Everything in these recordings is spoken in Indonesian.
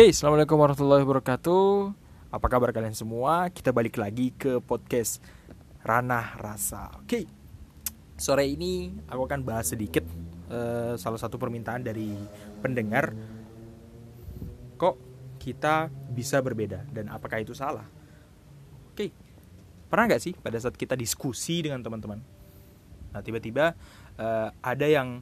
Oke, assalamualaikum warahmatullahi wabarakatuh. Apa kabar kalian semua? Kita balik lagi ke podcast Ranah Rasa. Oke, sore ini aku akan bahas sedikit uh, salah satu permintaan dari pendengar. Kok kita bisa berbeda dan apakah itu salah? Oke, pernah nggak sih pada saat kita diskusi dengan teman-teman? Nah, tiba-tiba uh, ada yang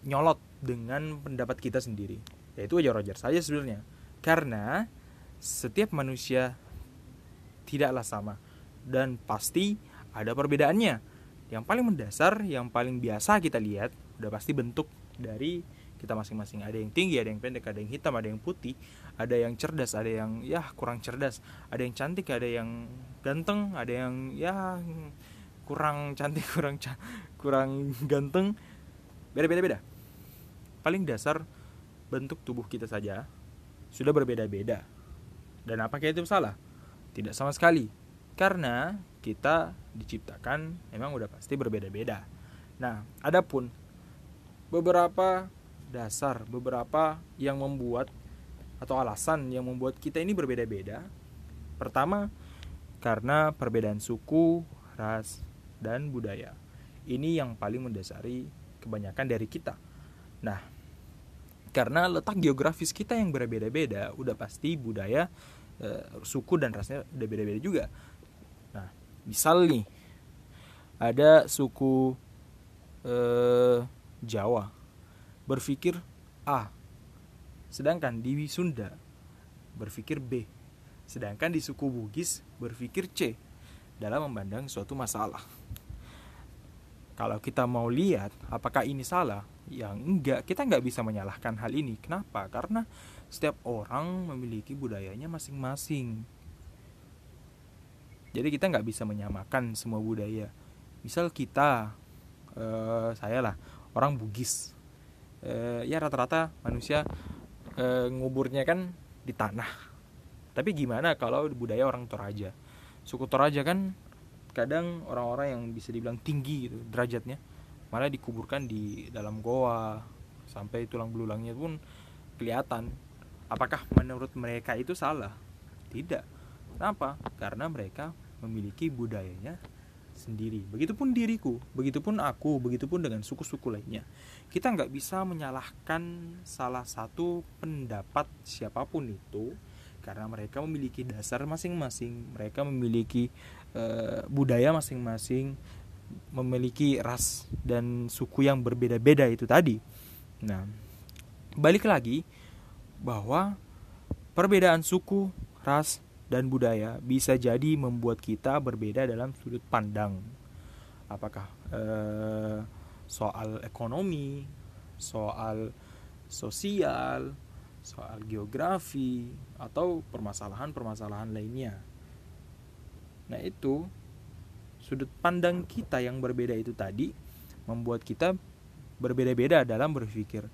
nyolot dengan pendapat kita sendiri. Ya itu wajar-wajar saja sebenarnya karena setiap manusia tidaklah sama dan pasti ada perbedaannya. Yang paling mendasar, yang paling biasa kita lihat udah pasti bentuk dari kita masing-masing. Ada yang tinggi, ada yang pendek, ada yang hitam, ada yang putih, ada yang cerdas, ada yang ya kurang cerdas, ada yang cantik, ada yang ganteng, ada yang ya kurang cantik, kurang ca kurang ganteng. Beda-beda beda. Paling dasar bentuk tubuh kita saja sudah berbeda-beda. Dan apakah itu salah? Tidak sama sekali. Karena kita diciptakan memang udah pasti berbeda-beda. Nah, adapun beberapa dasar, beberapa yang membuat atau alasan yang membuat kita ini berbeda-beda. Pertama, karena perbedaan suku, ras, dan budaya. Ini yang paling mendasari kebanyakan dari kita. Nah, karena letak geografis kita yang berbeda-beda. Udah pasti budaya e, suku dan rasnya udah beda-beda juga. Nah misal nih ada suku e, Jawa. Berpikir A sedangkan di Sunda berpikir B. Sedangkan di suku Bugis berpikir C. Dalam memandang suatu masalah kalau kita mau lihat apakah ini salah yang enggak. Kita nggak bisa menyalahkan hal ini. Kenapa? Karena setiap orang memiliki budayanya masing-masing. Jadi kita nggak bisa menyamakan semua budaya. Misal kita uh, saya lah orang Bugis. Uh, ya rata-rata manusia uh, nguburnya kan di tanah. Tapi gimana kalau budaya orang Toraja? Suku Toraja kan kadang orang-orang yang bisa dibilang tinggi gitu derajatnya malah dikuburkan di dalam goa sampai tulang belulangnya pun kelihatan. Apakah menurut mereka itu salah? Tidak. Kenapa? Karena mereka memiliki budayanya sendiri. Begitupun diriku begitupun aku begitupun dengan suku-suku lainnya. Kita nggak bisa menyalahkan salah satu pendapat siapa pun itu karena mereka memiliki dasar masing-masing mereka memiliki uh, budaya masing-masing memiliki ras dan suku yang berbeda-beda itu tadi. Nah, balik lagi bahwa perbedaan suku, ras, dan budaya bisa jadi membuat kita berbeda dalam sudut pandang. Apakah eh, soal ekonomi, soal sosial, soal geografi, atau permasalahan-permasalahan lainnya. Nah, itu sudut pandang kita yang berbeda itu tadi membuat kita berbeda-beda dalam berpikir.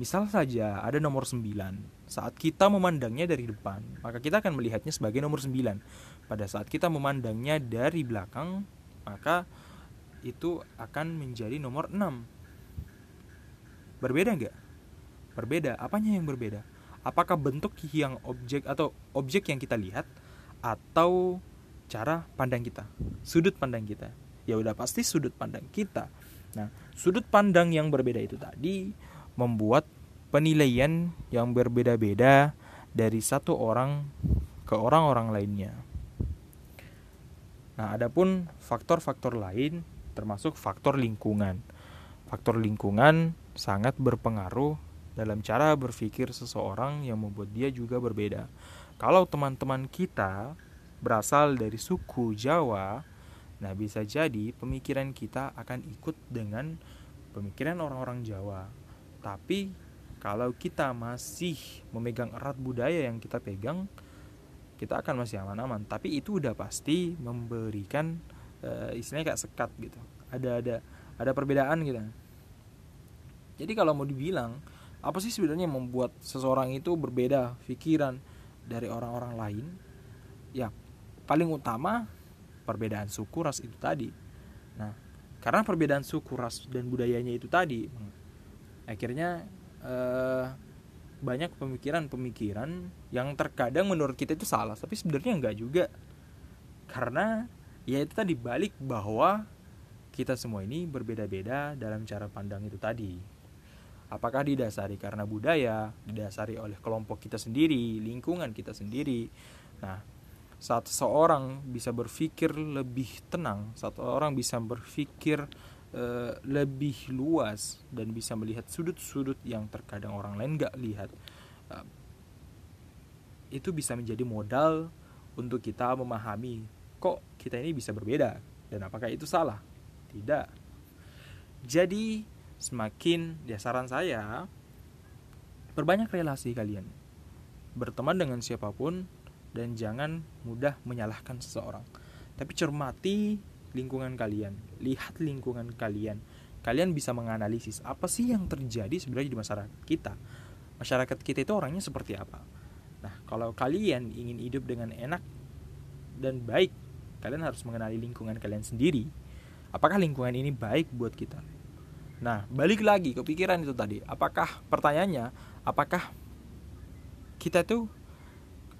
Misal saja ada nomor 9. Saat kita memandangnya dari depan, maka kita akan melihatnya sebagai nomor 9. Pada saat kita memandangnya dari belakang, maka itu akan menjadi nomor 6. Berbeda nggak? Berbeda. Apanya yang berbeda? Apakah bentuk yang objek atau objek yang kita lihat atau cara pandang kita, sudut pandang kita. Ya udah pasti sudut pandang kita. Nah, sudut pandang yang berbeda itu tadi membuat penilaian yang berbeda-beda dari satu orang ke orang-orang lainnya. Nah, adapun faktor-faktor lain termasuk faktor lingkungan. Faktor lingkungan sangat berpengaruh dalam cara berpikir seseorang yang membuat dia juga berbeda. Kalau teman-teman kita berasal dari suku Jawa, nah bisa jadi pemikiran kita akan ikut dengan pemikiran orang-orang Jawa. Tapi kalau kita masih memegang erat budaya yang kita pegang, kita akan masih aman-aman. Tapi itu udah pasti memberikan e, istilahnya kayak sekat gitu. Ada ada ada perbedaan gitu. Jadi kalau mau dibilang apa sih sebenarnya membuat seseorang itu berbeda pikiran dari orang-orang lain? Ya paling utama perbedaan suku ras itu tadi. Nah karena perbedaan suku ras dan budayanya itu tadi akhirnya eh, banyak pemikiran-pemikiran yang terkadang menurut kita itu salah tapi sebenarnya enggak juga. Karena ya itu tadi balik bahwa kita semua ini berbeda-beda dalam cara pandang itu tadi apakah didasari karena budaya didasari oleh kelompok kita sendiri lingkungan kita sendiri? Nah saat seorang bisa berpikir lebih tenang satu orang bisa berpikir uh, lebih luas dan bisa melihat sudut-sudut yang terkadang orang lain nggak lihat uh, itu bisa menjadi modal untuk kita memahami kok kita ini bisa berbeda dan apakah itu salah? Tidak. Jadi semakin ya saran saya perbanyak relasi kalian. Berteman dengan siapa pun dan jangan mudah menyalahkan seseorang. Tapi cermati lingkungan kalian. Lihat lingkungan kalian. Kalian bisa menganalisis apa sih yang terjadi sebenarnya di masyarakat kita. Masyarakat kita itu orangnya seperti apa? Nah kalau kalian ingin hidup dengan enak dan baik kalian harus mengenali lingkungan kalian sendiri. Apakah lingkungan ini baik buat kita Nah, balik lagi ke pikiran itu tadi. Apakah pertanyaannya, apakah kita tuh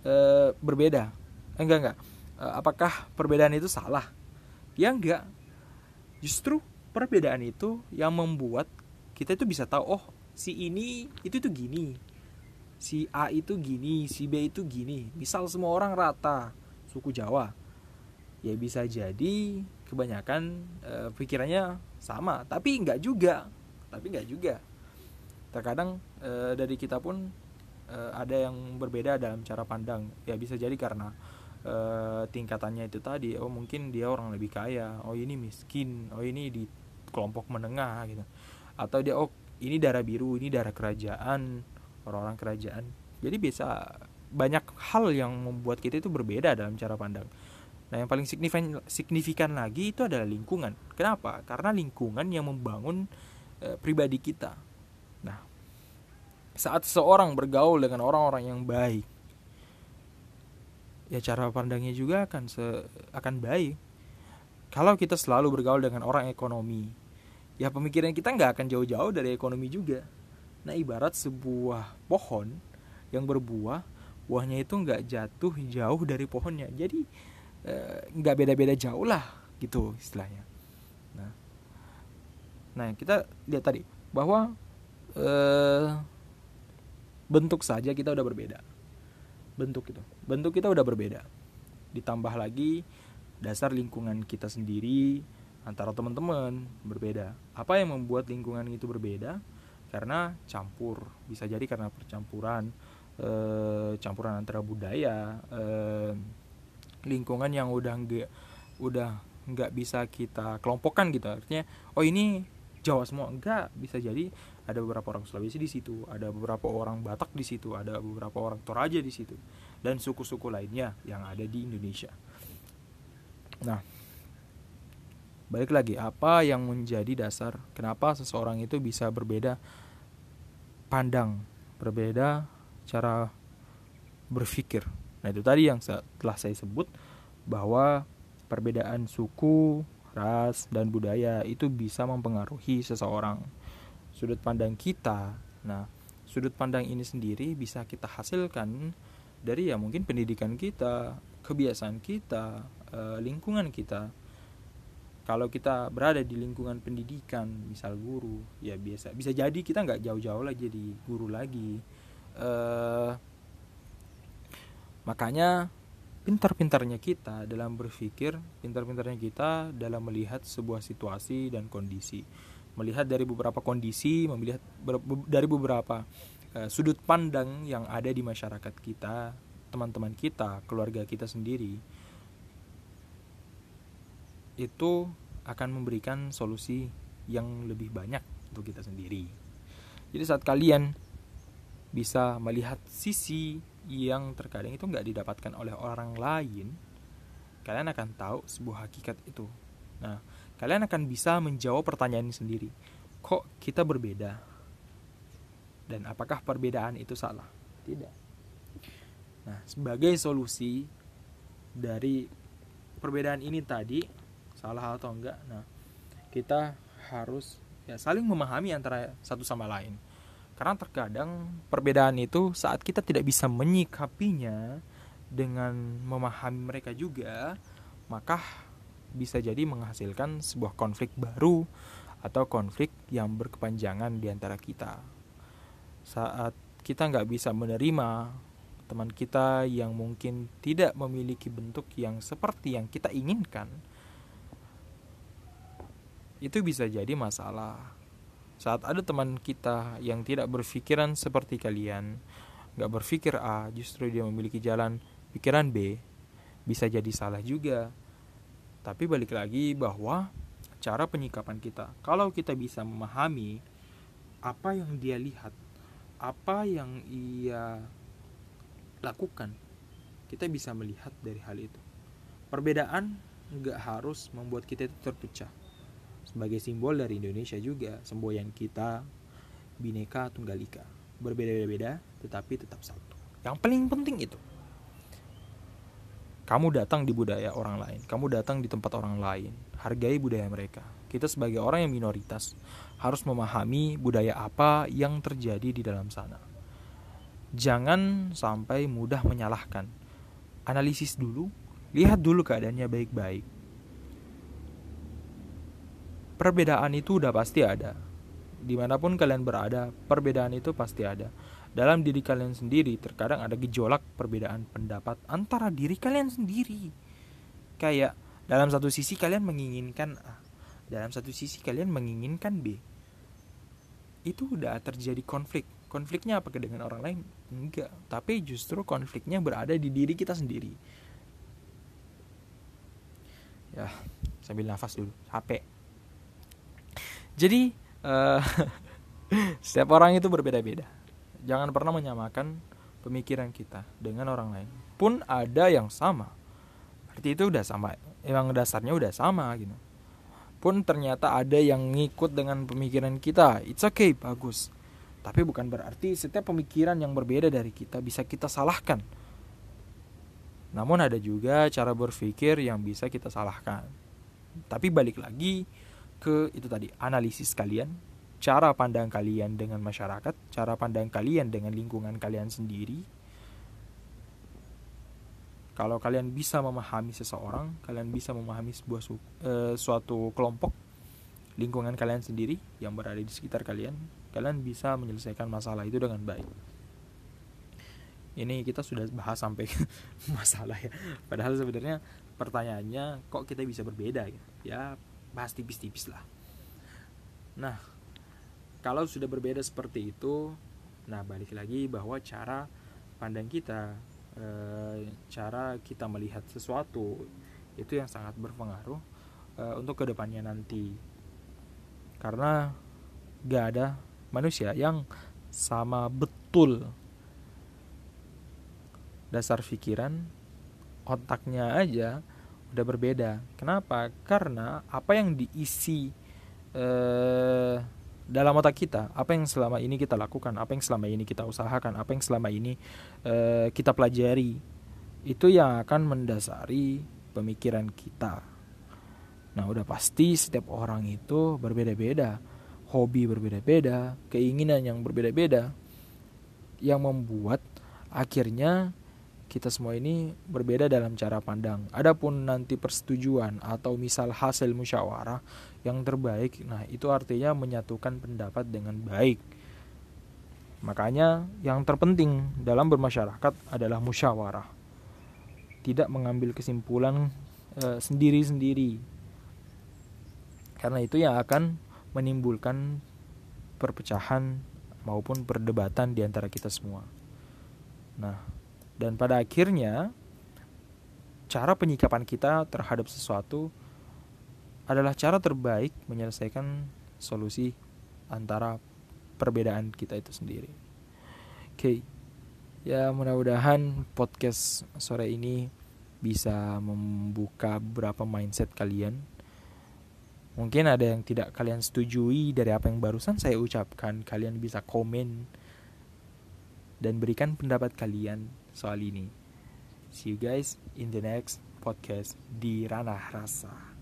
e, berbeda? Enggak enggak. E, apakah perbedaan itu salah? Ya enggak. Justru perbedaan itu yang membuat kita itu bisa tahu, oh si ini itu tuh gini, si A itu gini, si B itu gini. Misal semua orang rata suku Jawa, ya bisa jadi kebanyakan e, pikirannya sama tapi nggak juga. Tapi nggak juga. Terkadang e, dari kita pun e, ada yang berbeda dalam cara pandang. Ya bisa jadi karena e, tingkatannya itu tadi oh mungkin dia orang lebih kaya oh ini miskin oh ini di kelompok menengah gitu. Atau dia oh ini darah biru ini darah kerajaan orang-orang kerajaan. Jadi bisa banyak hal yang membuat kita itu berbeda dalam cara pandang Nah, yang paling signifikan signifikan lagi itu adalah lingkungan. Kenapa? Karena lingkungan yang membangun e, pribadi kita. Nah, saat seorang bergaul dengan orang-orang yang baik, ya cara pandangnya juga akan se akan baik. Kalau kita selalu bergaul dengan orang ekonomi, ya pemikiran kita nggak akan jauh-jauh dari ekonomi juga. Nah, ibarat sebuah pohon yang berbuah, buahnya itu nggak jatuh jauh dari pohonnya. Jadi Eh, nggak beda-beda jauh lah gitu istilahnya. Nah. Nah kita lihat tadi bahwa eh, bentuk saja kita udah berbeda. Bentuk itu bentuk kita udah berbeda. Ditambah lagi dasar lingkungan kita sendiri antara teman-teman berbeda. Apa yang membuat lingkungan itu berbeda? Karena campur bisa jadi karena percampuran eh, campuran antara budaya eh, lingkungan yang udah nggak udah nggak bisa kita kelompokkan gitu. Artinya oh ini Jawa semua enggak bisa jadi ada beberapa orang Sulawesi di situ ada beberapa orang Batak di situ ada beberapa orang Toraja di situ dan suku-suku lainnya yang ada di Indonesia. Nah balik lagi apa yang menjadi dasar kenapa seseorang itu bisa berbeda pandang berbeda cara berpikir Nah itu tadi yang telah saya sebut bahwa perbedaan suku, ras, dan budaya itu bisa mempengaruhi seseorang. Sudut pandang kita, nah sudut pandang ini sendiri bisa kita hasilkan dari ya mungkin pendidikan kita, kebiasaan kita, eh, lingkungan kita. Kalau kita berada di lingkungan pendidikan, misal guru, ya biasa bisa jadi kita nggak jauh-jauh lagi jadi guru lagi. Uh, Makanya pintar-pintarnya kita dalam berpikir, pintar-pintarnya kita dalam melihat sebuah situasi dan kondisi. Melihat dari beberapa kondisi, melihat dari beberapa uh, sudut pandang yang ada di masyarakat kita, teman-teman kita, keluarga kita sendiri. Itu akan memberikan solusi yang lebih banyak untuk kita sendiri. Jadi saat kalian bisa melihat sisi yang terkadang itu nggak didapatkan oleh orang lain, kalian akan tahu sebuah hakikat itu. Nah, kalian akan bisa menjawab pertanyaan ini sendiri. Kok kita berbeda? Dan apakah perbedaan itu salah? Tidak. Nah, sebagai solusi dari perbedaan ini tadi, salah atau enggak, nah, kita harus ya saling memahami antara satu sama lain. Karena terkadang perbedaan itu saat kita tidak bisa menyikapinya dengan memahami mereka juga, maka bisa jadi menghasilkan sebuah konflik baru atau konflik yang berkepanjangan di antara kita. Saat kita nggak bisa menerima teman kita yang mungkin tidak memiliki bentuk yang seperti yang kita inginkan, itu bisa jadi masalah. Saat ada teman kita yang tidak berpikiran seperti kalian, nggak berpikir A, justru dia memiliki jalan pikiran B, bisa jadi salah juga. Tapi balik lagi bahwa cara penyikapan kita, kalau kita bisa memahami apa yang dia lihat, apa yang ia lakukan, kita bisa melihat dari hal itu. Perbedaan nggak harus membuat kita itu terpecah sebagai simbol dari Indonesia juga semboyan kita bineka tunggal ika. Berbeda-beda tetapi tetap satu. Yang paling penting itu kamu datang di budaya orang lain kamu datang di tempat orang lain hargai budaya mereka. Kita sebagai orang yang minoritas harus memahami budaya apa yang terjadi di dalam sana. Jangan sampai mudah menyalahkan. Analisis dulu lihat dulu keadaannya baik-baik perbedaan itu udah pasti ada. Di mana pun kalian berada, perbedaan itu pasti ada. Dalam diri kalian sendiri, terkadang ada gejolak perbedaan pendapat antara diri kalian sendiri. Kayak dalam satu sisi kalian menginginkan A, dalam satu sisi kalian menginginkan B. Itu udah terjadi konflik. Konfliknya apakah dengan orang lain? Enggak. Tapi justru konfliknya berada di diri kita sendiri. Ya, sambil nafas dulu. Capek. Jadi uh, setiap orang itu berbeda-beda. Jangan pernah menyamakan pemikiran kita dengan orang lain. Pun ada yang sama. Berarti itu udah sama. Emang dasarnya udah sama gitu. Pun ternyata ada yang ngikut dengan pemikiran kita. It's okay, bagus. Tapi bukan berarti setiap pemikiran yang berbeda dari kita bisa kita salahkan. Namun ada juga cara berpikir yang bisa kita salahkan. Tapi balik lagi, ke itu tadi analisis kalian, cara pandang kalian dengan masyarakat, cara pandang kalian dengan lingkungan kalian sendiri. Kalau kalian bisa memahami seseorang, kalian bisa memahami sebuah su e, suatu kelompok lingkungan kalian sendiri yang berada di sekitar kalian, kalian bisa menyelesaikan masalah itu dengan baik. Ini kita sudah bahas sampai masalah ya. Padahal sebenarnya pertanyaannya kok kita bisa berbeda ya? Ya bahas tipis-tipis lah. Nah kalau sudah berbeda seperti itu nah balik lagi bahwa cara pandang kita e, cara kita melihat sesuatu itu yang sangat berpengaruh e, untuk ke depannya nanti. Karena gak ada manusia yang sama betul dasar pikiran otaknya aja udah berbeda. Kenapa? Karena apa yang diisi eh, dalam otak kita, apa yang selama ini kita lakukan, apa yang selama ini kita usahakan, apa yang selama ini eh, kita pelajari, itu yang akan mendasari pemikiran kita. Nah, udah pasti setiap orang itu berbeda-beda, hobi berbeda-beda, keinginan yang berbeda-beda, yang membuat akhirnya kita semua ini berbeda dalam cara pandang. Adapun nanti persetujuan atau misal hasil musyawarah yang terbaik, nah itu artinya menyatukan pendapat dengan baik. Makanya yang terpenting dalam bermasyarakat adalah musyawarah. Tidak mengambil kesimpulan e, sendiri-sendiri. Karena itu yang akan menimbulkan perpecahan maupun perdebatan di antara kita semua. Nah, dan pada akhirnya cara penyikapan kita terhadap sesuatu adalah cara terbaik menyelesaikan solusi antara perbedaan kita itu sendiri. Oke. Okay. Ya, mudah-mudahan podcast sore ini bisa membuka beberapa mindset kalian. Mungkin ada yang tidak kalian setujui dari apa yang barusan saya ucapkan. Kalian bisa komen dan berikan pendapat kalian soal ini. See you guys in the next podcast di Ranah Rasa.